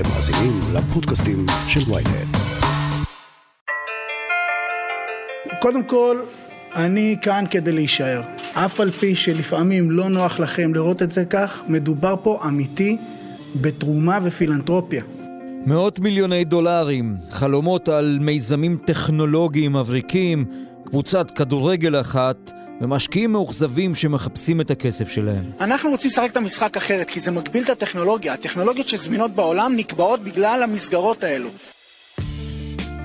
אתם מאזינים לפודקאסטים של ויינט. קודם כל, אני כאן כדי להישאר. אף על פי שלפעמים לא נוח לכם לראות את זה כך, מדובר פה אמיתי בתרומה ופילנטרופיה. מאות מיליוני דולרים, חלומות על מיזמים טכנולוגיים מבריקים, קבוצת כדורגל אחת ומשקיעים מאוכזבים שמחפשים את הכסף שלהם. אנחנו רוצים לשחק את המשחק אחרת, כי זה מגביל את הטכנולוגיה. הטכנולוגיות שזמינות בעולם נקבעות בגלל המסגרות האלו.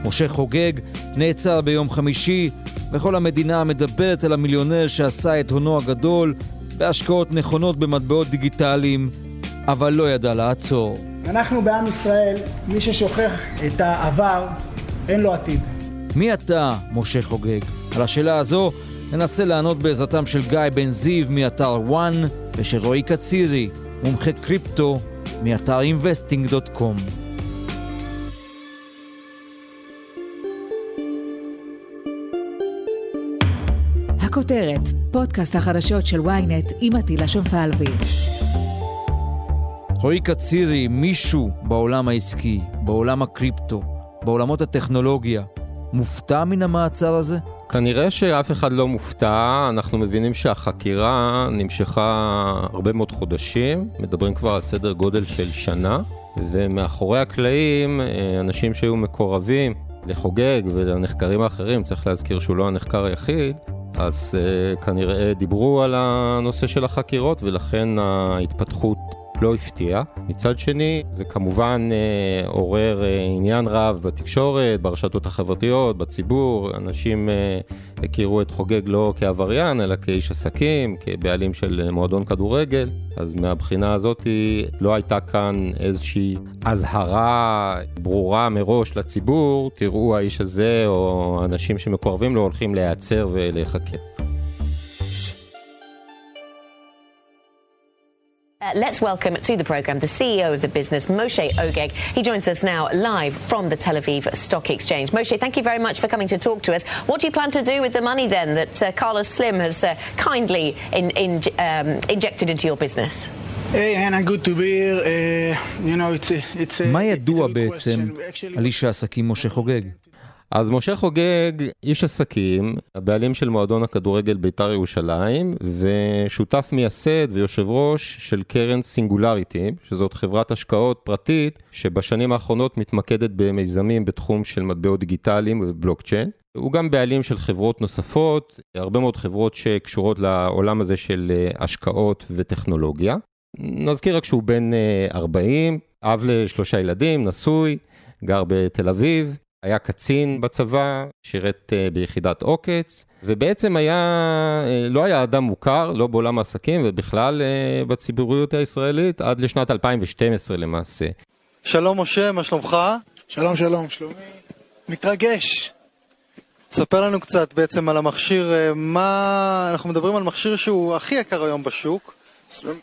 משה חוגג נעצר ביום חמישי, וכל המדינה מדברת על המיליונר שעשה את הונו הגדול בהשקעות נכונות במטבעות דיגיטליים, אבל לא ידע לעצור. אנחנו בעם ישראל, מי ששוכח את העבר, אין לו עתיד. מי אתה, משה חוגג? על השאלה הזו ננסה לענות בעזרתם של גיא בן זיו מאתר וואן ושל רועי קצירי, מומחה קריפטו מאתר investing.com. הכותרת, פודקאסט החדשות של ynet עם עטילה שומפלבי. רועי קצירי, מישהו בעולם העסקי, בעולם הקריפטו, בעולמות הטכנולוגיה, מופתע מן המעצר הזה? כנראה שאף אחד לא מופתע, אנחנו מבינים שהחקירה נמשכה הרבה מאוד חודשים, מדברים כבר על סדר גודל של שנה, ומאחורי הקלעים, אה, אנשים שהיו מקורבים לחוגג ולנחקרים האחרים, צריך להזכיר שהוא לא הנחקר היחיד, אז uh, כנראה דיברו על הנושא של החקירות ולכן ההתפתחות לא הפתיע. מצד שני, זה כמובן אה, עורר אה, עניין רב בתקשורת, ברשתות החברתיות, בציבור. אנשים אה, הכירו את חוגג לא כעבריין, אלא כאיש עסקים, כבעלים של מועדון כדורגל. אז מהבחינה הזאת לא הייתה כאן איזושהי אזהרה ברורה מראש לציבור, תראו האיש הזה או אנשים שמקורבים לו הולכים להיעצר ולהיחקר. let's welcome to the programme the CEO of the business, Moshe Ogeg. He joins us now live from the Tel Aviv Stock Exchange. Moshe, thank you very much for coming to talk to us. What do you plan to do with the money then that uh, Carlos Slim has uh, kindly in, in, um, injected into your business? Hey, Hannah, good to be here. Uh, you know, it's a, it's a, מה ידוע בעצם על איש העסקים משה חוגג? אז משה חוגג, איש עסקים, הבעלים של מועדון הכדורגל בית"ר ירושלים, ושותף מייסד ויושב ראש של קרן סינגולריטי, שזאת חברת השקעות פרטית, שבשנים האחרונות מתמקדת במיזמים בתחום של מטבעות דיגיטליים ובלוקצ'יין. הוא גם בעלים של חברות נוספות, הרבה מאוד חברות שקשורות לעולם הזה של אה, השקעות וטכנולוגיה. נזכיר רק שהוא בן 40, אה, אב לשלושה ילדים, נשוי, גר בתל אביב, היה קצין בצבא, שירת uh, ביחידת עוקץ, ובעצם היה, uh, לא היה אדם מוכר, לא בעולם העסקים ובכלל uh, בציבוריות הישראלית, עד לשנת 2012 למעשה. שלום משה, מה שלומך? שלום, שלום, שלומי. מתרגש. תספר לנו קצת בעצם על המכשיר, מה... אנחנו מדברים על מכשיר שהוא הכי יקר היום בשוק.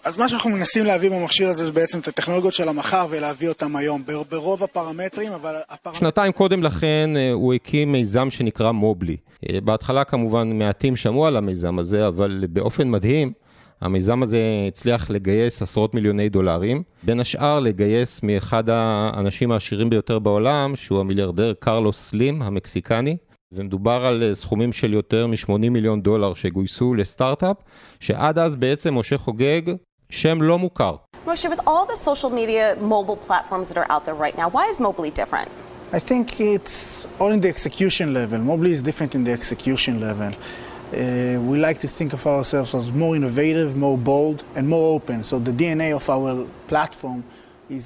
אז מה שאנחנו מנסים להביא במכשיר הזה זה בעצם את הטכנולוגיות של המחר ולהביא אותם היום ברוב הפרמטרים, אבל הפרמטרים... שנתיים קודם לכן אה, הוא הקים מיזם שנקרא מובלי. אה, בהתחלה כמובן מעטים שמעו על המיזם הזה, אבל באופן מדהים, המיזם הזה הצליח לגייס עשרות מיליוני דולרים, בין השאר לגייס מאחד האנשים העשירים ביותר בעולם, שהוא המיליארדר קרלוס סלים המקסיקני. ומדובר על אה, סכומים של יותר מ-80 מיליון דולר שגויסו לסטארט-אפ, שעד אז בעצם משה חוגג שם לא מוכר. Moshe, with all the social media mobile platforms that are out there right now, why is Mobily different? I think it's all in the execution level. Mobily is different in the execution level. Uh, we like to think of ourselves as more innovative, more bold, and more open. So the DNA of our platform is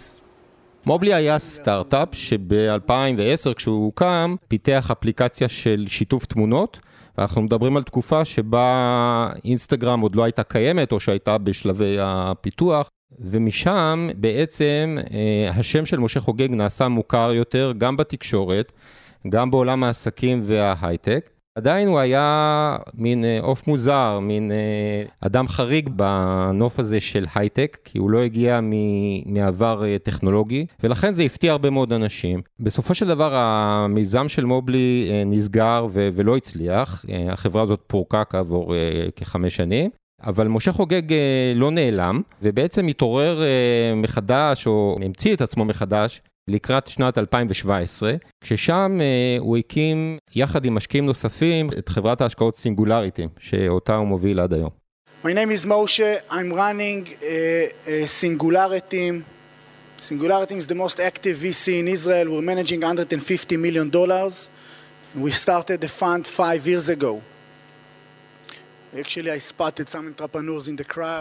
מובלי היה סטארט-אפ שב-2010 כשהוא הוקם פיתח אפליקציה של שיתוף תמונות. ואנחנו מדברים על תקופה שבה אינסטגרם עוד לא הייתה קיימת או שהייתה בשלבי הפיתוח. ומשם בעצם אה, השם של משה חוגג נעשה מוכר יותר גם בתקשורת, גם בעולם העסקים וההייטק. עדיין הוא היה מין אה, עוף מוזר, מין אה, אדם חריג בנוף הזה של הייטק, כי הוא לא הגיע מעבר אה, טכנולוגי, ולכן זה הפתיע הרבה מאוד אנשים. בסופו של דבר המיזם של מובלי נסגר ולא הצליח, החברה הזאת פורקה כעבור כחמש שנים. אבל משה חוגג לא נעלם, ובעצם התעורר מחדש, או המציא את עצמו מחדש, לקראת שנת 2017, כששם אה, הוא הקים, יחד עם משקיעים נוספים, את חברת ההשקעות סינגולריטי, שאותה הוא מוביל עד היום. My name is Moshe, I'm running uh, uh, Singularity. Singularity is the most active VC in Israel. We're managing 150 million dollars. We started the fund five years ago.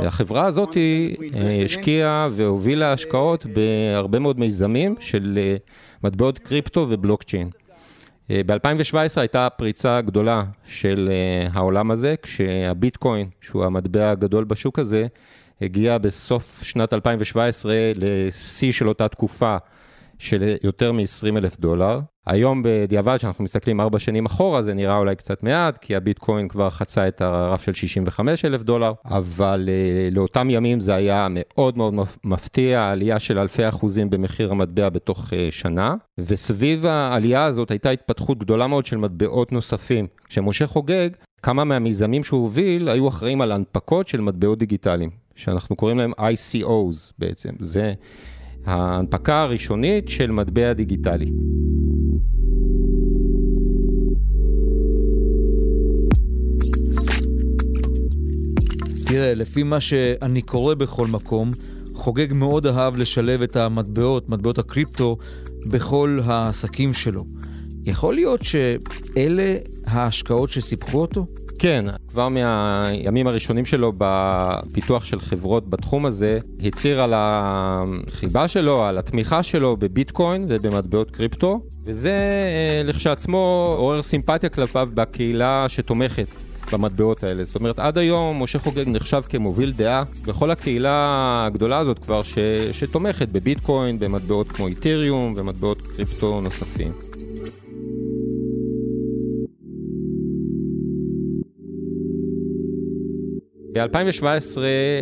החברה הזאת השקיעה והובילה השקעות בהרבה מאוד מיזמים של אה, מטבעות קריפטו ובלוקצ'יין. אה, ב-2017 הייתה פריצה גדולה של אה, העולם הזה, כשהביטקוין, שהוא המטבע הגדול בשוק הזה, הגיע בסוף שנת 2017 לשיא של אותה תקופה של יותר מ-20 אלף דולר. היום בדיעבד, כשאנחנו מסתכלים ארבע שנים אחורה, זה נראה אולי קצת מעט, כי הביטקוין כבר חצה את הרף של 65 אלף דולר, אבל uh, לאותם ימים זה היה מאוד מאוד מפתיע, עלייה של אלפי אחוזים במחיר המטבע בתוך uh, שנה, וסביב העלייה הזאת הייתה התפתחות גדולה מאוד של מטבעות נוספים. כשמשה חוגג, כמה מהמיזמים שהוא הוביל היו אחראים על הנפקות של מטבעות דיגיטליים, שאנחנו קוראים להם ICOs בעצם. זה ההנפקה הראשונית של מטבע דיגיטלי. תראה, לפי מה שאני קורא בכל מקום, חוגג מאוד אהב לשלב את המטבעות, מטבעות הקריפטו, בכל העסקים שלו. יכול להיות שאלה ההשקעות שסיפחו אותו? כן, כבר מהימים הראשונים שלו בפיתוח של חברות בתחום הזה, הצהיר על החיבה שלו, על התמיכה שלו בביטקוין ובמטבעות קריפטו, וזה אה, לכשעצמו עורר סימפתיה כלפיו בקהילה שתומכת במטבעות האלה. זאת אומרת, עד היום משה חוגג נחשב כמוביל דעה בכל הקהילה הגדולה הזאת כבר ש, שתומכת בביטקוין, במטבעות כמו איתריום ומטבעות קריפטו נוספים. ב-2017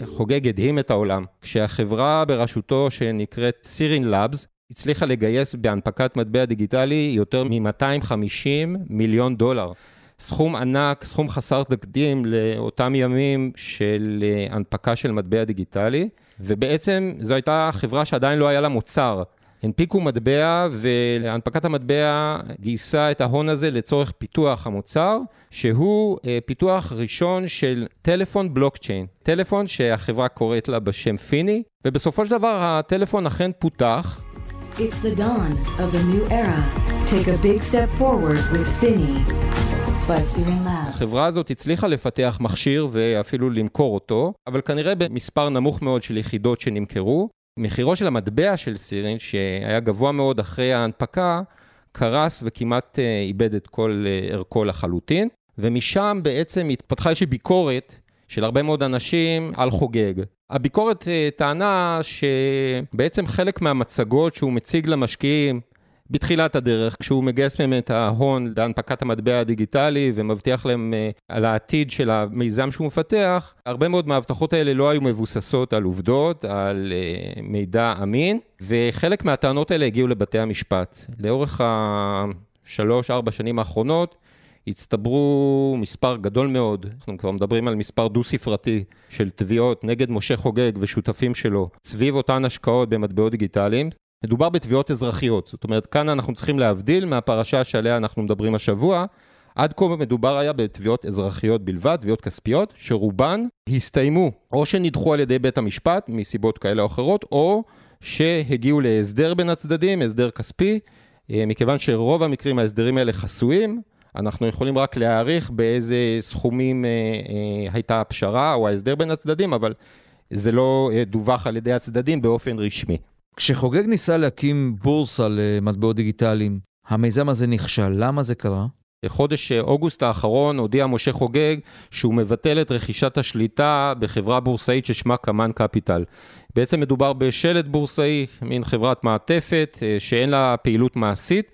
חוגג הדהים את העולם, כשהחברה בראשותו שנקראת סירין לאבס הצליחה לגייס בהנפקת מטבע דיגיטלי יותר מ-250 מיליון דולר. סכום ענק, סכום חסר תקדים לאותם ימים של אה, הנפקה של מטבע דיגיטלי, ובעצם זו הייתה חברה שעדיין לא היה לה מוצר. הנפיקו מטבע, והנפקת המטבע גייסה את ההון הזה לצורך פיתוח המוצר, שהוא אה, פיתוח ראשון של טלפון בלוקצ'יין. טלפון שהחברה קוראת לה בשם פיני, ובסופו של דבר הטלפון אכן פותח. It's the dawn of a new era. Take a big step forward with Finney. החברה הזאת הצליחה לפתח מכשיר ואפילו למכור אותו, אבל כנראה במספר נמוך מאוד של יחידות שנמכרו. מחירו של המטבע של סירין, שהיה גבוה מאוד אחרי ההנפקה, קרס וכמעט אה, איבד את כל אה, ערכו לחלוטין, ומשם בעצם התפתחה איזושהי ביקורת של הרבה מאוד אנשים על חוגג. הביקורת אה, טענה שבעצם חלק מהמצגות שהוא מציג למשקיעים בתחילת הדרך, כשהוא מגייס מהם את ההון להנפקת המטבע הדיגיטלי ומבטיח להם uh, על העתיד של המיזם שהוא מפתח, הרבה מאוד מההבטחות האלה לא היו מבוססות על עובדות, על uh, מידע אמין, וחלק מהטענות האלה הגיעו לבתי המשפט. לאורך השלוש-ארבע שנים האחרונות, הצטברו מספר גדול מאוד, אנחנו כבר מדברים על מספר דו-ספרתי של תביעות נגד משה חוגג ושותפים שלו סביב אותן השקעות במטבעות דיגיטליים. מדובר בתביעות אזרחיות, זאת אומרת, כאן אנחנו צריכים להבדיל מהפרשה שעליה אנחנו מדברים השבוע. עד כה מדובר היה בתביעות אזרחיות בלבד, תביעות כספיות, שרובן הסתיימו או שנדחו על ידי בית המשפט מסיבות כאלה או אחרות, או שהגיעו להסדר בין הצדדים, הסדר כספי, אה, מכיוון שרוב המקרים ההסדרים האלה חסויים, אנחנו יכולים רק להעריך באיזה סכומים אה, אה, הייתה הפשרה או ההסדר בין הצדדים, אבל זה לא אה, דווח על ידי הצדדים באופן רשמי. כשחוגג ניסה להקים בורסה למטבעות דיגיטליים, המיזם הזה נכשל. למה זה קרה? בחודש אוגוסט האחרון הודיע משה חוגג שהוא מבטל את רכישת השליטה בחברה בורסאית ששמה קמאן קפיטל. בעצם מדובר בשלט בורסאי, מין חברת מעטפת אה, שאין לה פעילות מעשית.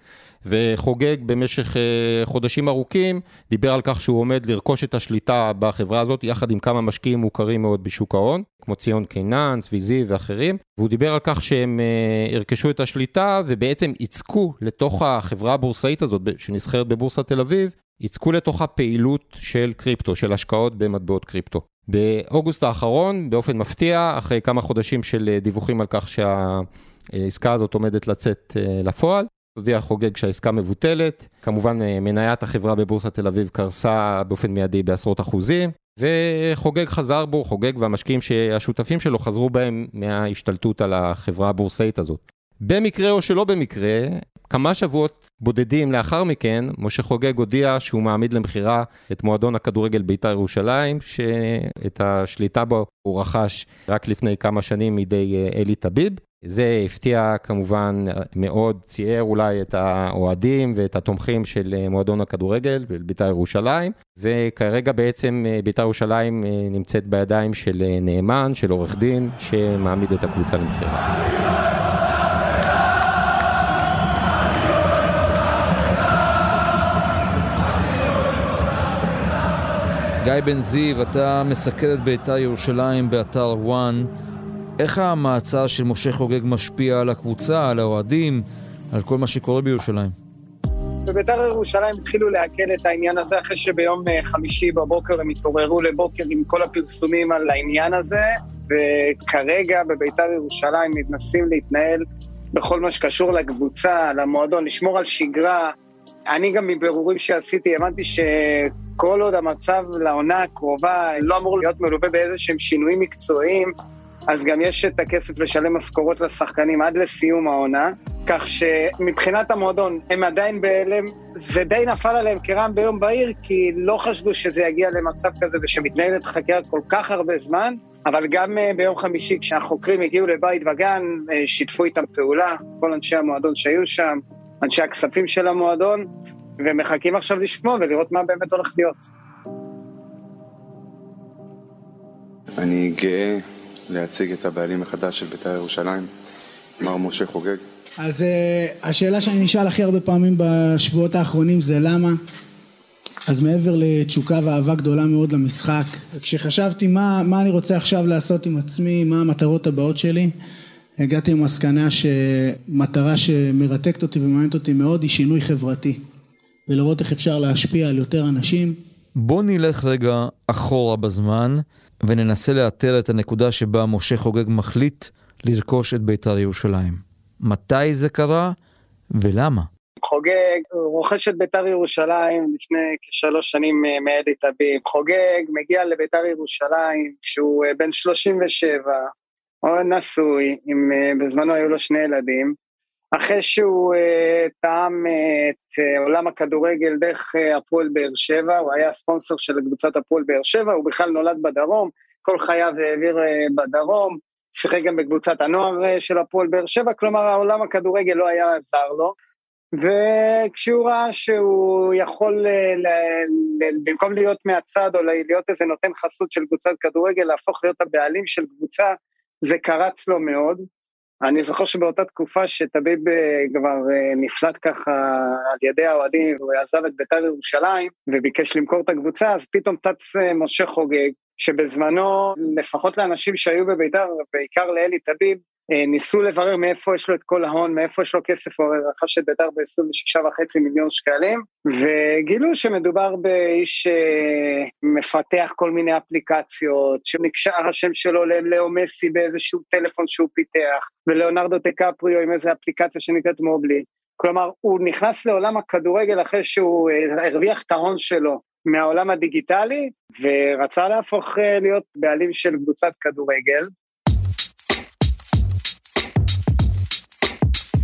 וחוגג במשך אה, חודשים ארוכים, דיבר על כך שהוא עומד לרכוש את השליטה בחברה הזאת, יחד עם כמה משקיעים מוכרים מאוד בשוק ההון, כמו ציון קינן, צבי זיו ואחרים, והוא דיבר על כך שהם אה, ירכשו את השליטה ובעצם יצקו לתוך החברה הבורסאית הזאת, שנסחרת בבורסת תל אביב, יצקו לתוך הפעילות של קריפטו, של השקעות במטבעות קריפטו. באוגוסט האחרון, באופן מפתיע, אחרי כמה חודשים של דיווחים על כך שהעסקה הזאת עומדת לצאת לפועל, הודיע חוגג שהעסקה מבוטלת, כמובן מניית החברה בבורסת תל אביב קרסה באופן מיידי בעשרות אחוזים, וחוגג חזר בו, חוגג והמשקיעים שהשותפים שלו חזרו בהם מההשתלטות על החברה הבורסאית הזאת. במקרה או שלא במקרה, כמה שבועות בודדים לאחר מכן, משה חוגג הודיע שהוא מעמיד למכירה את מועדון הכדורגל בית"ר ירושלים, שאת השליטה בו הוא רכש רק לפני כמה שנים מידי אלי טביב. זה הפתיע כמובן מאוד, ציער אולי את האוהדים ואת התומכים של מועדון הכדורגל בית"ר ירושלים, וכרגע בעצם בית"ר ירושלים נמצאת בידיים של נאמן, של עורך דין, שמעמיד את הקבוצה למכירה. גיא בן זיו, אתה מסקר את בית"ר ירושלים באתר וואן. איך המעצר של משה חוגג משפיע על הקבוצה, על האוהדים, על כל מה שקורה בירושלים? בבית"ר ירושלים התחילו לעכל את העניין הזה אחרי שביום חמישי בבוקר הם התעוררו לבוקר עם כל הפרסומים על העניין הזה, וכרגע בבית"ר ירושלים מנסים להתנהל בכל מה שקשור לקבוצה, למועדון, לשמור על שגרה. אני גם מבירורים שעשיתי, הבנתי שכל עוד המצב לעונה הקרובה לא אמור להיות מלווה באיזה שהם שינויים מקצועיים, אז גם יש את הכסף לשלם משכורות לשחקנים עד לסיום העונה, כך שמבחינת המועדון הם עדיין בהלם, זה די נפל עליהם כרעם ביום בהיר, כי לא חשבו שזה יגיע למצב כזה ושמתנהלת חקירה כל כך הרבה זמן, אבל גם ביום חמישי כשהחוקרים הגיעו לבית וגן, שיתפו איתם פעולה, כל אנשי המועדון שהיו שם, אנשי הכספים של המועדון, ומחכים עכשיו לשמוע ולראות מה באמת הולך להיות. אני גאה להציג את הבעלים החדש של בית"ר ירושלים, מר משה חוגג. אז uh, השאלה שאני נשאל הכי הרבה פעמים בשבועות האחרונים זה למה? אז מעבר לתשוקה ואהבה גדולה מאוד למשחק, כשחשבתי מה, מה אני רוצה עכשיו לעשות עם עצמי, מה המטרות הבאות שלי, הגעתי למסקנה שמטרה שמרתקת אותי ומעניינת אותי מאוד היא שינוי חברתי ולראות איך אפשר להשפיע על יותר אנשים. בוא נלך רגע אחורה בזמן וננסה לאתר את הנקודה שבה משה חוגג מחליט לרכוש את בית"ר ירושלים. מתי זה קרה ולמה? חוגג רוכש את בית"ר ירושלים לפני כשלוש שנים מאלי טביב. חוגג מגיע לבית"ר ירושלים כשהוא בן 37, נשוי, עם, בזמנו היו לו שני ילדים. אחרי שהוא uh, טעם uh, את uh, עולם הכדורגל דרך הפועל באר שבע, הוא היה ספונסר של קבוצת הפועל באר שבע, הוא בכלל נולד בדרום, כל חייו העביר בדרום, שיחק גם בקבוצת הנוער של הפועל באר שבע, כלומר העולם הכדורגל לא היה זר לו. וכשהוא ראה שהוא יכול, ל, ל, במקום להיות מהצד או להיות איזה נותן חסות של קבוצת כדורגל, להפוך להיות הבעלים של קבוצה, זה קרץ לו מאוד. אני זוכר שבאותה תקופה שטביב כבר נפלט ככה על ידי האוהדים, הוא עזב את בית"ר ירושלים וביקש למכור את הקבוצה, אז פתאום טץ משה חוגג, שבזמנו, לפחות לאנשים שהיו בבית"ר, בעיקר לאלי טביב, ניסו לברר מאיפה יש לו את כל ההון, מאיפה יש לו כסף, הוא רכש את בית"ר ב-26.5 מיליון שקלים, וגילו שמדובר באיש מפתח כל מיני אפליקציות, שנקשר השם שלו ללאו מסי באיזשהו טלפון שהוא פיתח, ולאונרדו טקפריו עם איזו אפליקציה שנקראת מובלי. כלומר, הוא נכנס לעולם הכדורגל אחרי שהוא הרוויח את ההון שלו מהעולם הדיגיטלי, ורצה להפוך להיות בעלים של קבוצת כדורגל.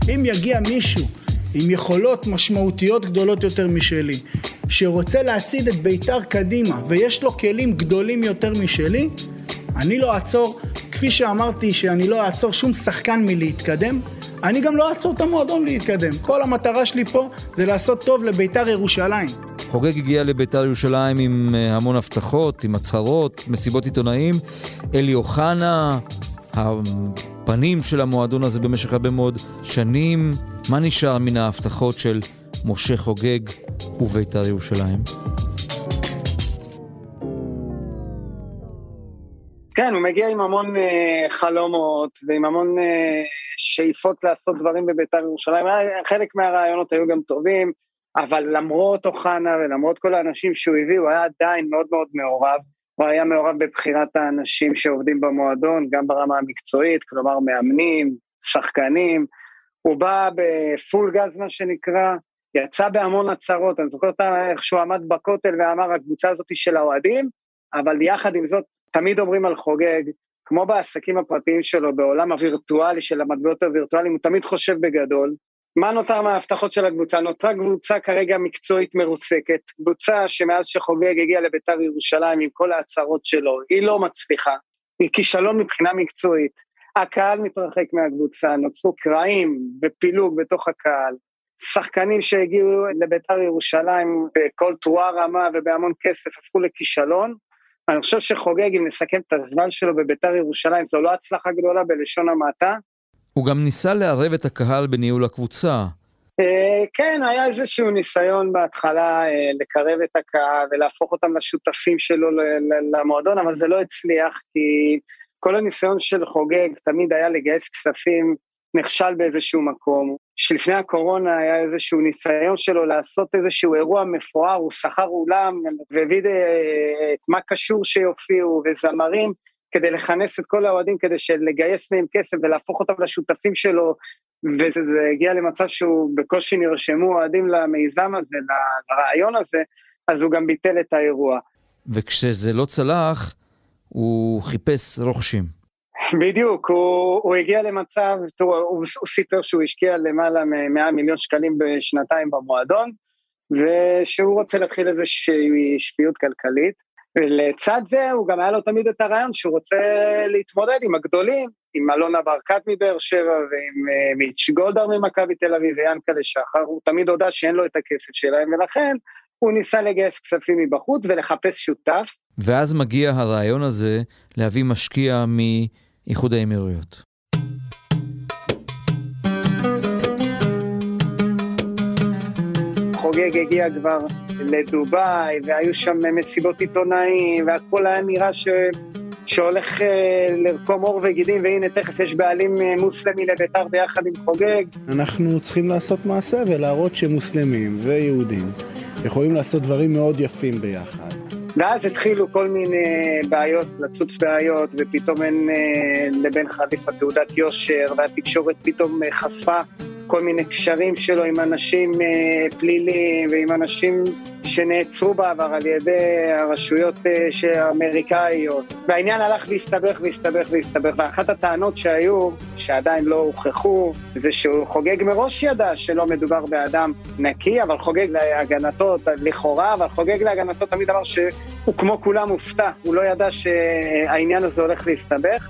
אם יגיע מישהו עם יכולות משמעותיות גדולות יותר משלי, שרוצה להצעיד את בית"ר קדימה ויש לו כלים גדולים יותר משלי, אני לא אעצור, כפי שאמרתי שאני לא אעצור שום שחקן מלהתקדם, אני גם לא אעצור את המועדון להתקדם. כל המטרה שלי פה זה לעשות טוב לבית"ר ירושלים. חוגג הגיע לבית"ר ירושלים עם המון הבטחות, עם הצהרות, מסיבות עיתונאים. אלי אוחנה, הפנים של המועדון הזה במשך הרבה מאוד שנים. מה נשאר מן ההבטחות של משה חוגג ובית"ר ירושלים? כן, הוא מגיע עם המון uh, חלומות ועם המון uh, שאיפות לעשות דברים בבית"ר ירושלים. חלק מהרעיונות היו גם טובים, אבל למרות אוחנה ולמרות כל האנשים שהוא הביא, הוא היה עדיין מאוד מאוד מעורב. הוא היה מעורב בבחירת האנשים שעובדים במועדון, גם ברמה המקצועית, כלומר מאמנים, שחקנים. הוא בא בפול גז, מה שנקרא, יצא בהמון הצהרות, אני זוכר איך שהוא עמד בכותל ואמר, הקבוצה הזאת היא של האוהדים, אבל יחד עם זאת, תמיד אומרים על חוגג, כמו בעסקים הפרטיים שלו, בעולם הווירטואלי של המטבעות הווירטואליים, הוא תמיד חושב בגדול. מה נותר מההבטחות של הקבוצה? נותרה קבוצה כרגע מקצועית מרוסקת, קבוצה שמאז שחוגג הגיע לביתר ירושלים עם כל ההצהרות שלו, היא לא מצליחה, היא כישלון מבחינה מקצועית. הקהל מתרחק מהקבוצה, נוצרו קרעים ופילוג בתוך הקהל. שחקנים שהגיעו לביתר ירושלים בכל תרועה רמה ובהמון כסף הפכו לכישלון. אני חושב שחוגג, אם נסכם את הזמן שלו בביתר ירושלים, זו לא הצלחה גדולה בלשון המעטה. הוא גם ניסה לערב את הקהל בניהול הקבוצה. אה, כן, היה איזשהו ניסיון בהתחלה אה, לקרב את הקהל ולהפוך אותם לשותפים שלו למועדון, אבל זה לא הצליח, כי כל הניסיון של חוגג תמיד היה לגייס כספים, נכשל באיזשהו מקום. שלפני הקורונה היה איזשהו ניסיון שלו לעשות איזשהו אירוע מפואר, הוא שכר אולם והביא אה, את מה קשור שיופיעו וזמרים. כדי לכנס את כל האוהדים, כדי לגייס מהם כסף ולהפוך אותם לשותפים שלו, וזה הגיע למצב שהוא בקושי נרשמו אוהדים למיזם הזה, לרעיון הזה, אז הוא גם ביטל את האירוע. וכשזה לא צלח, הוא חיפש רוכשים. בדיוק, הוא, הוא הגיע למצב, תראו, הוא, הוא סיפר שהוא השקיע למעלה מ-100 מיליון שקלים בשנתיים במועדון, ושהוא רוצה להתחיל איזושהי שפיות כלכלית. ולצד זה הוא גם היה לו תמיד את הרעיון שהוא רוצה להתמודד עם הגדולים, עם אלונה ברקת מבאר שבע ועם uh, מיץ' גולדהר ממכבי תל אביב ויאנקלה שחר, הוא תמיד הודה שאין לו את הכסף שלהם ולכן הוא ניסה לגייס כספים מבחוץ ולחפש שותף. ואז מגיע הרעיון הזה להביא משקיע מאיחוד האמירויות. חוגג הגיע כבר לדובאי, והיו שם מסיבות עיתונאים, והכל היה נראה ש... שהולך אה, לרקום עור וגידים, והנה תכף יש בעלים אה, מוסלמי לביתר ביחד עם חוגג. אנחנו צריכים לעשות מעשה ולהראות שמוסלמים ויהודים יכולים לעשות דברים מאוד יפים ביחד. ואז התחילו כל מיני בעיות, לצוץ בעיות, ופתאום אין אה, לבן חליפה תעודת יושר, והתקשורת פתאום חשפה כל מיני קשרים שלו עם אנשים אה, פליליים ועם אנשים שנעצרו בעבר על ידי הרשויות אה, האמריקאיות. והעניין הלך והסתבך והסתבך והסתבך, ואחת הטענות שהיו, שעדיין לא הוכחו, זה שהוא חוגג מראש ידע שלא מדובר באדם נקי, אבל חוגג להגנתו, לכאורה, אבל חוגג להגנתו תמיד אמר שהוא כמו כולם מופתע, הוא לא ידע שהעניין הזה הולך להסתבך.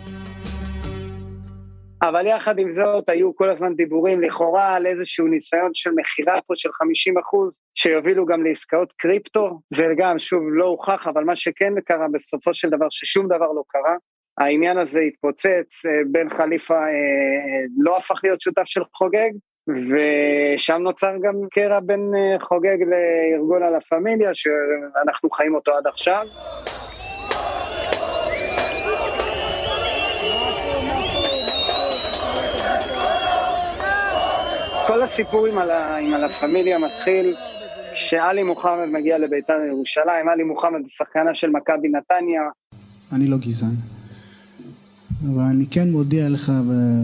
אבל יחד עם זאת היו כל הזמן דיבורים לכאורה על איזשהו ניסיון של מכירה פה של 50 אחוז שיובילו גם לעסקאות קריפטו, זה גם שוב לא הוכח אבל מה שכן קרה בסופו של דבר ששום דבר לא קרה, העניין הזה התפוצץ, אה, בן חליפה אה, לא הפך להיות שותף של חוגג ושם נוצר גם קרע בין אה, חוגג לארגון הלה פמיליה שאנחנו חיים אותו עד עכשיו. כל הסיפור עם, הלה, עם הלה פמיליה מתחיל כשעלי מוחמד מגיע לביתר ירושלים, עלי מוחמד שחקנה של מכבי נתניה. אני לא גזען, אבל אני כן מודיע לך,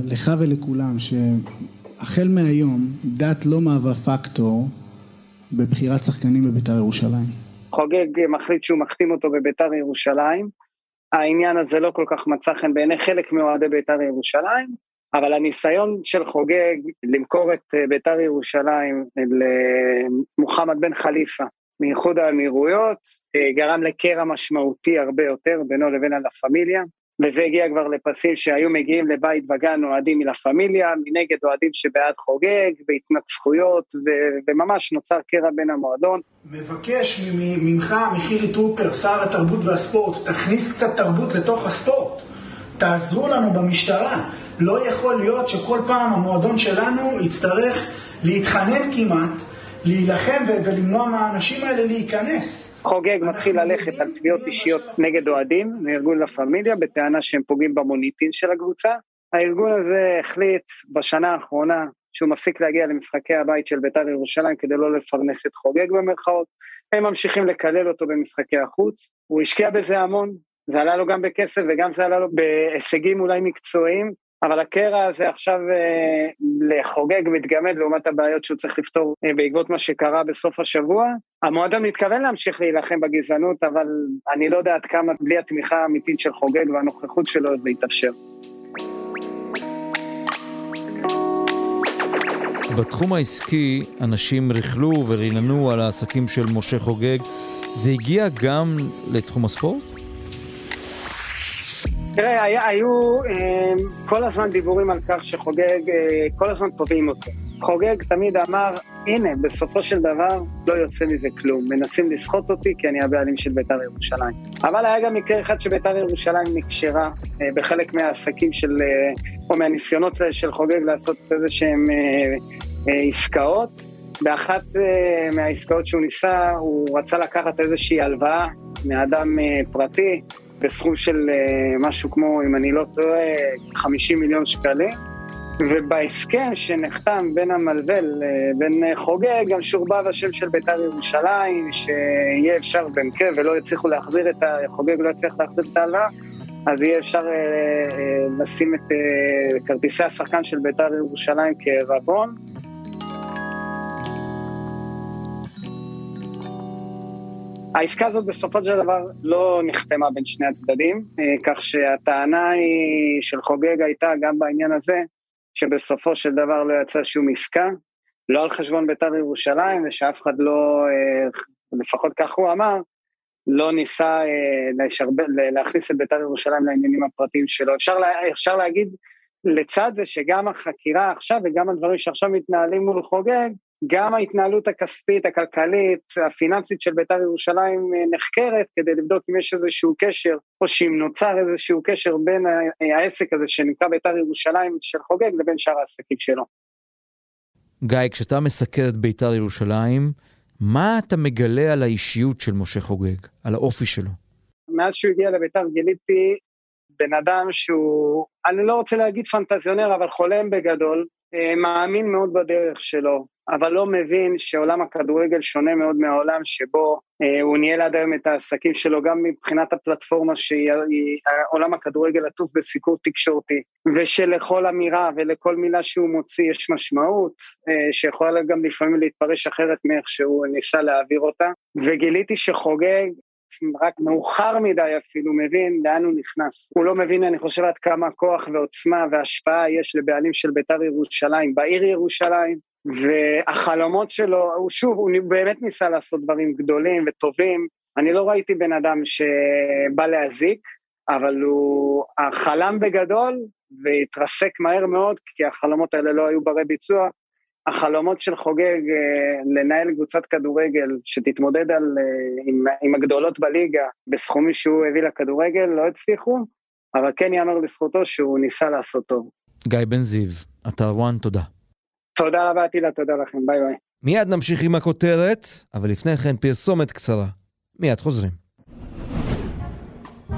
לך ולכולם, שהחל מהיום דת לא מהווה פקטור בבחירת שחקנים בביתר ירושלים. חוגג מחליט שהוא מחתים אותו בביתר ירושלים, העניין הזה לא כל כך מצא חן בעיני חלק מאוהדי ביתר ירושלים, אבל הניסיון של חוגג למכור את אה, בית"ר ירושלים למוחמד בן חליפה מאיחוד האמירויות אה, גרם לקרע משמעותי הרבה יותר בינו לבין הלה פמיליה וזה הגיע כבר לפסים שהיו מגיעים לבית וגן אוהדים מלה פמיליה, מנגד אוהדים שבעד חוגג, בהתנצחויות, ו- וממש נוצר קרע בין המועדון. מבקש ממך, מחילי טרופר, שר התרבות והספורט, תכניס קצת תרבות לתוך הספורט. תעזרו לנו במשטרה. לא יכול להיות שכל פעם המועדון שלנו יצטרך להתחנן כמעט, להילחם ולמנוע מהאנשים האלה להיכנס. חוגג מתחיל ללכת על תביעות אישיות נגד אוהדים מארגון לה פמיליה בטענה שהם פוגעים במוניטין של הקבוצה. הארגון הזה החליט בשנה האחרונה שהוא מפסיק להגיע למשחקי הבית של בית"ר ירושלים כדי לא לפרנס את חוגג במרכאות, הם ממשיכים לקלל אותו במשחקי החוץ, הוא השקיע בזה המון, זה עלה לו גם בכסף וגם זה עלה לו בהישגים אולי מקצועיים, אבל הקרע הזה עכשיו אה, לחוגג מתגמד לעומת הבעיות שהוא צריך לפתור אה, בעקבות מה שקרה בסוף השבוע. המועדון מתכוון להמשיך להילחם בגזענות, אבל אני לא יודע עד כמה בלי התמיכה האמיתית של חוגג והנוכחות שלו זה יתאפשר. בתחום העסקי אנשים ריכלו וריננו על העסקים של משה חוגג. זה הגיע גם לתחום הספורט? תראה, היה, היו אה, כל הזמן דיבורים על כך שחוגג, אה, כל הזמן תובעים אותו. חוגג תמיד אמר, הנה, בסופו של דבר לא יוצא מזה כלום. מנסים לסחוט אותי כי אני הבעלים של בית"ר ירושלים. אבל היה גם מקרה אחד שבית"ר ירושלים נקשרה אה, בחלק מהעסקים של, אה, או מהניסיונות של חוגג לעשות איזה שהם עסקאות. באחת מהעסקאות שהוא ניסה, הוא רצה לקחת איזושהי הלוואה מאדם פרטי, בסכום של אה, משהו כמו, אם אני לא טועה, 50 מיליון שקלים. ובהסכם שנחתם בין המלווה לבין חוגג, גם שורבב השם של בית"ר ירושלים, שיהיה אפשר במקרה ולא יצליחו להחזיר את ה... חוגג לא יצליח להחזיר את ההלוואה, אז יהיה אפשר אה, אה, לשים את אה, כרטיסי השחקן של בית"ר ירושלים כרבון. העסקה הזאת בסופו של דבר לא נחתמה בין שני הצדדים, כך שהטענה היא של חוגג הייתה גם בעניין הזה, שבסופו של דבר לא יצא שום עסקה, לא על חשבון בית"ר ירושלים, ושאף אחד לא, לפחות כך הוא אמר, לא ניסה לשרב... להכניס את בית"ר ירושלים לעניינים הפרטיים שלו. אפשר, לה... אפשר להגיד לצד זה שגם החקירה עכשיו וגם הדברים שעכשיו מתנהלים מול חוגג, גם ההתנהלות הכספית, הכלכלית, הפיננסית של בית"ר ירושלים אה, נחקרת כדי לבדוק אם יש איזשהו קשר, או שאם נוצר איזשהו קשר בין העסק הזה שנקרא בית"ר ירושלים של חוגג לבין שאר העסקים שלו. גיא, כשאתה מסקר את בית"ר ירושלים, מה אתה מגלה על האישיות של משה חוגג, על האופי שלו? מאז שהוא הגיע לבית"ר גיליתי בן אדם שהוא, אני לא רוצה להגיד פנטזיונר, אבל חולם בגדול, אה, מאמין מאוד בדרך שלו, אבל לא מבין שעולם הכדורגל שונה מאוד מהעולם שבו אה, הוא ניהל עד היום את העסקים שלו, גם מבחינת הפלטפורמה שעולם הכדורגל עטוף בסיקור תקשורתי, ושלכל אמירה ולכל מילה שהוא מוציא יש משמעות, אה, שיכולה גם לפעמים להתפרש אחרת מאיך שהוא ניסה להעביר אותה, וגיליתי שחוגג רק מאוחר מדי אפילו מבין לאן הוא נכנס. הוא לא מבין, אני חושב, עד כמה כוח ועוצמה והשפעה יש לבעלים של בית"ר ירושלים בעיר ירושלים, והחלומות שלו, הוא שוב, הוא באמת ניסה לעשות דברים גדולים וטובים. אני לא ראיתי בן אדם שבא להזיק, אבל הוא חלם בגדול והתרסק מהר מאוד, כי החלומות האלה לא היו ברי ביצוע. החלומות של חוגג אה, לנהל קבוצת כדורגל שתתמודד על, אה, עם, עם הגדולות בליגה בסכומים שהוא הביא לכדורגל לא הצליחו, אבל כן ייאמר לזכותו שהוא ניסה לעשות טוב. גיא בן זיו, אתר ONE, תודה. תודה רבה, תהילה, תודה לכם, ביי ביי. מיד נמשיך עם הכותרת, אבל לפני כן פרסומת קצרה. מיד חוזרים.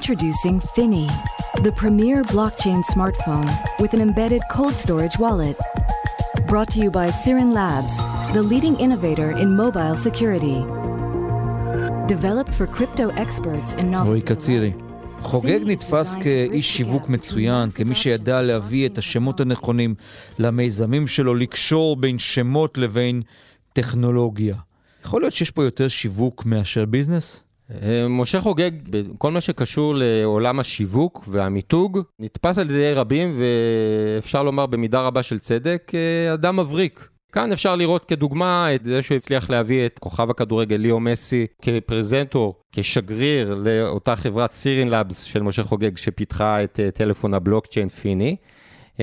Introducing Finny, the premier blockchain smartphone with an embedded cold storage wallet. Brought to you by Sirin Labs, the leading innovator in mobile security. Developed for crypto experts and רועי קצירי. חוגג נתפס כאיש שיווק מצוין, כמי שידע להביא את השמות הנכונים למיזמים שלו, לקשור בין שמות לבין טכנולוגיה. יכול להיות שיש פה יותר שיווק מאשר ביזנס? אה, משה חוגג, בכל מה שקשור לעולם השיווק והמיתוג, נתפס על ידי רבים, ואפשר לומר במידה רבה של צדק, אה, אדם מבריק. כאן אפשר לראות כדוגמה את זה שהוא הצליח להביא את כוכב הכדורגל ליאו מסי כפרזנטור, כשגריר לאותה חברת סירין לאבס של משה חוגג שפיתחה את אה, טלפון הבלוקצ'יין פיני.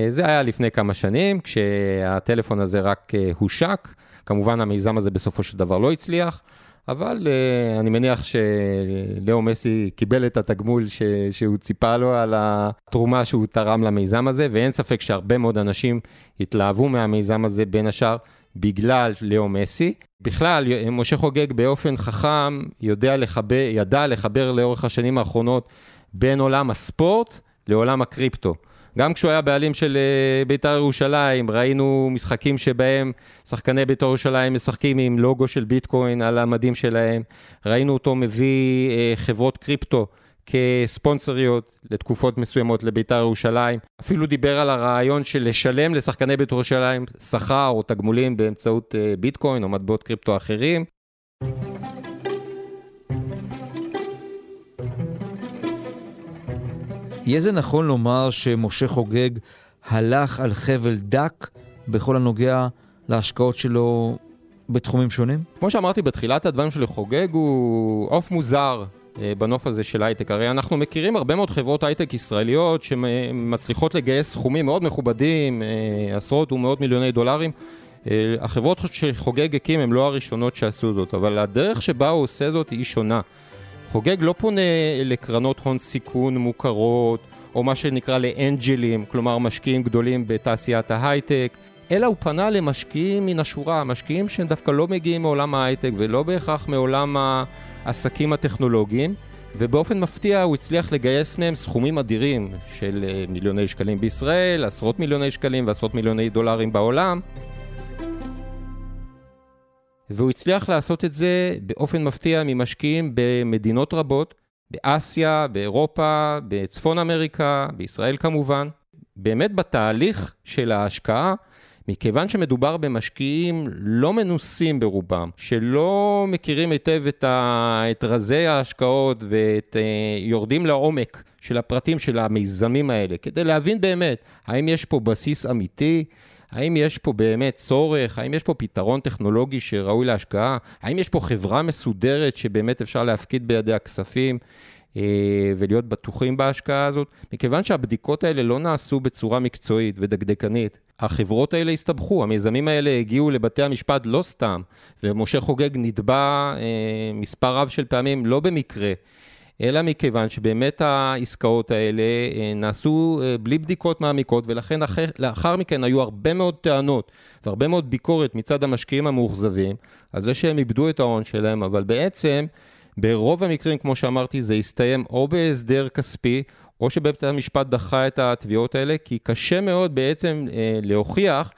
זה היה לפני כמה שנים, כשהטלפון הזה רק הושק. כמובן המיזם הזה בסופו של דבר לא הצליח, אבל uh, אני מניח שלאו מסי קיבל את התגמול ש, שהוא ציפה לו על התרומה שהוא תרם למיזם הזה, ואין ספק שהרבה מאוד אנשים התלהבו מהמיזם הזה, בין השאר בגלל לאו מסי. בכלל, משה חוגג באופן חכם יודע לחבר, ידע לחבר לאורך השנים האחרונות בין עולם הספורט לעולם הקריפטו. גם כשהוא היה בעלים של אה, בית"ר ירושלים, ראינו משחקים שבהם שחקני בית"ר ירושלים משחקים עם לוגו של ביטקוין על המדים שלהם. ראינו אותו מביא אה, חברות קריפטו כספונסריות לתקופות מסוימות לבית"ר ירושלים. אפילו דיבר על הרעיון של לשלם לשחקני בית"ר ירושלים שכר או תגמולים באמצעות אה, ביטקוין או מטבעות קריפטו אחרים. יהיה זה נכון לומר שמשה חוגג הלך על חבל דק בכל הנוגע להשקעות שלו בתחומים שונים? כמו שאמרתי בתחילת הדברים שלי, חוגג הוא עוף מוזר אה, בנוף הזה של הייטק. הרי אנחנו מכירים הרבה מאוד חברות הייטק ישראליות שמצליחות לגייס סכומים מאוד מכובדים, אה, עשרות ומאות מיליוני דולרים. אה, החברות שחוגג הקים הן לא הראשונות שעשו זאת, אבל הדרך שבה הוא עושה זאת היא שונה. חוגג לא פונה לקרנות הון סיכון מוכרות, או מה שנקרא לאנג'לים, כלומר משקיעים גדולים בתעשיית ההייטק, אלא הוא פנה למשקיעים מן השורה, משקיעים שהם דווקא לא מגיעים מעולם ההייטק ולא בהכרח מעולם העסקים הטכנולוגיים, ובאופן מפתיע הוא הצליח לגייס מהם סכומים אדירים של אה, מיליוני שקלים בישראל, עשרות מיליוני שקלים ועשרות מיליוני דולרים בעולם, והוא הצליח לעשות את זה באופן מפתיע ממשקיעים במדינות רבות, באסיה, באירופה, בצפון אמריקה, בישראל כמובן. באמת בתהליך של ההשקעה, מכיוון שמדובר במשקיעים לא מנוסים ברובם, שלא מכירים היטב את, ה... את רזי ההשקעות ואת uh, יורדים לעומק של הפרטים של המיזמים האלה, כדי להבין באמת האם יש פה בסיס אמיתי, האם יש פה באמת צורך? האם יש פה פתרון טכנולוגי שראוי להשקעה? האם יש פה חברה מסודרת שבאמת אפשר להפקיד בידי הכספים? אה, ולהיות בטוחים בהשקעה הזאת, מכיוון שהבדיקות האלה לא נעשו בצורה מקצועית ודקדקנית. החברות האלה הסתבכו, המיזמים האלה הגיעו לבתי המשפט לא סתם, ומשה חוגג נתבע אה, מספר רב של פעמים לא במקרה. אלא מכיוון שבאמת העסקאות האלה אה, נעשו אה, בלי בדיקות מעמיקות, ולכן לאחר, לאחר מכן היו הרבה מאוד טענות והרבה מאוד ביקורת מצד המשקיעים המאוכזבים, על זה שהם איבדו את ההון שלהם, אבל בעצם, ברוב המקרים, כמו שאמרתי, זה הסתיים או בהסדר כספי, או שבית המשפט דחה את התביעות האלה, כי קשה מאוד בעצם אה, להוכיח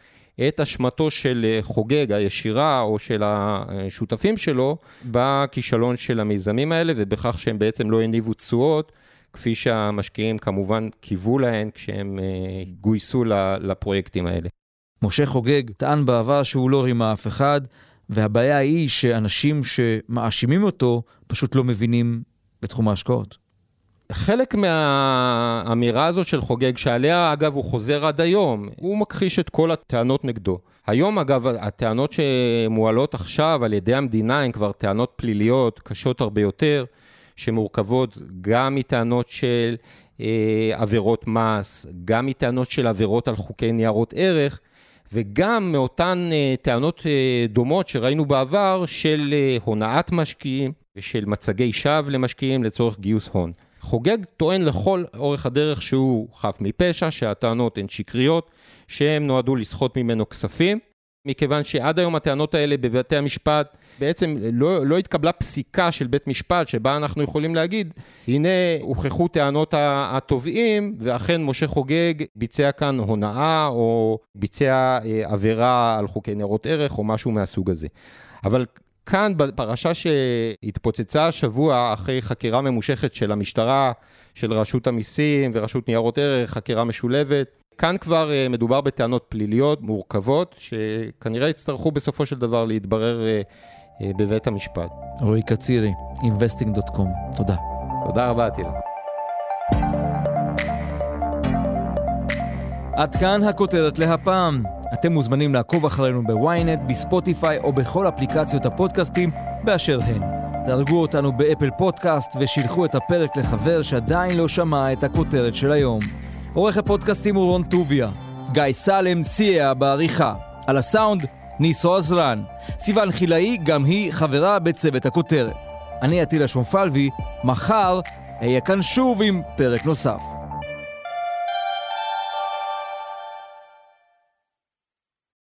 את אשמתו של אה, חוגג הישירה או של השותפים שלו בכישלון של המיזמים האלה ובכך שהם בעצם לא הניבו תשואות. כפי שהמשקיעים כמובן קיוו להן כשהם אה, גויסו לפרויקטים האלה. משה חוגג טען בעבר שהוא לא רימה אף אחד, והבעיה היא שאנשים שמאשימים אותו פשוט לא מבינים בתחום ההשקעות. חלק מהאמירה הזאת של חוגג, שעליה אגב הוא חוזר עד היום, הוא מכחיש את כל הטענות נגדו. היום אגב, הטענות שמועלות עכשיו על ידי המדינה הן כבר טענות פליליות קשות הרבה יותר, שמורכבות גם מטענות של אה, עבירות מס, גם מטענות של עבירות על חוקי ניירות ערך, וגם מאותן אה, טענות אה, דומות שראינו בעבר של אה, הונאת משקיעים ושל מצגי שווא למשקיעים לצורך גיוס הון. חוגג טוען לכל אורך הדרך שהוא חף מפשע, שהטענות הן שקריות, שהם נועדו לסחוט ממנו כספים, מכיוון שעד היום הטענות האלה בבתי המשפט, בעצם לא, לא התקבלה פסיקה של בית משפט שבה אנחנו יכולים להגיד, הנה הוכחו טענות התובעים, ואכן משה חוגג ביצע כאן הונאה או ביצע אה, עבירה על חוקי ניירות ערך או משהו מהסוג הזה. אבל כאן בפרשה שהתפוצצה השבוע אחרי חקירה ממושכת של המשטרה, של רשות המיסים ורשות ניירות ערך, חקירה משולבת, כאן כבר אה, מדובר בטענות פליליות מורכבות, שכנראה יצטרכו בסופו של דבר להתברר אה, אה, בבית המשפט. רועי קצירי, investing.com, תודה. תודה רבה, עטילה. עד כאן הכותרת להפעם. אתם מוזמנים לעקוב אחרינו בוויינט, בספוטיפיי או בכל אפליקציות הפודקאסטים באשר הן. דרגו אותנו באפל פודקאסט ושילחו את הפרק לחבר שעדיין לא שמע את הכותרת של היום. עורך הפודקאסטים הוא רון טוביה. גיא סלם סייע בעריכה. על הסאונד, ניסו עזרן. סיון חילאי, גם היא חברה בצוות הכותרת. אני עטילה שומפלבי, מחר אהיה כאן שוב עם פרק נוסף.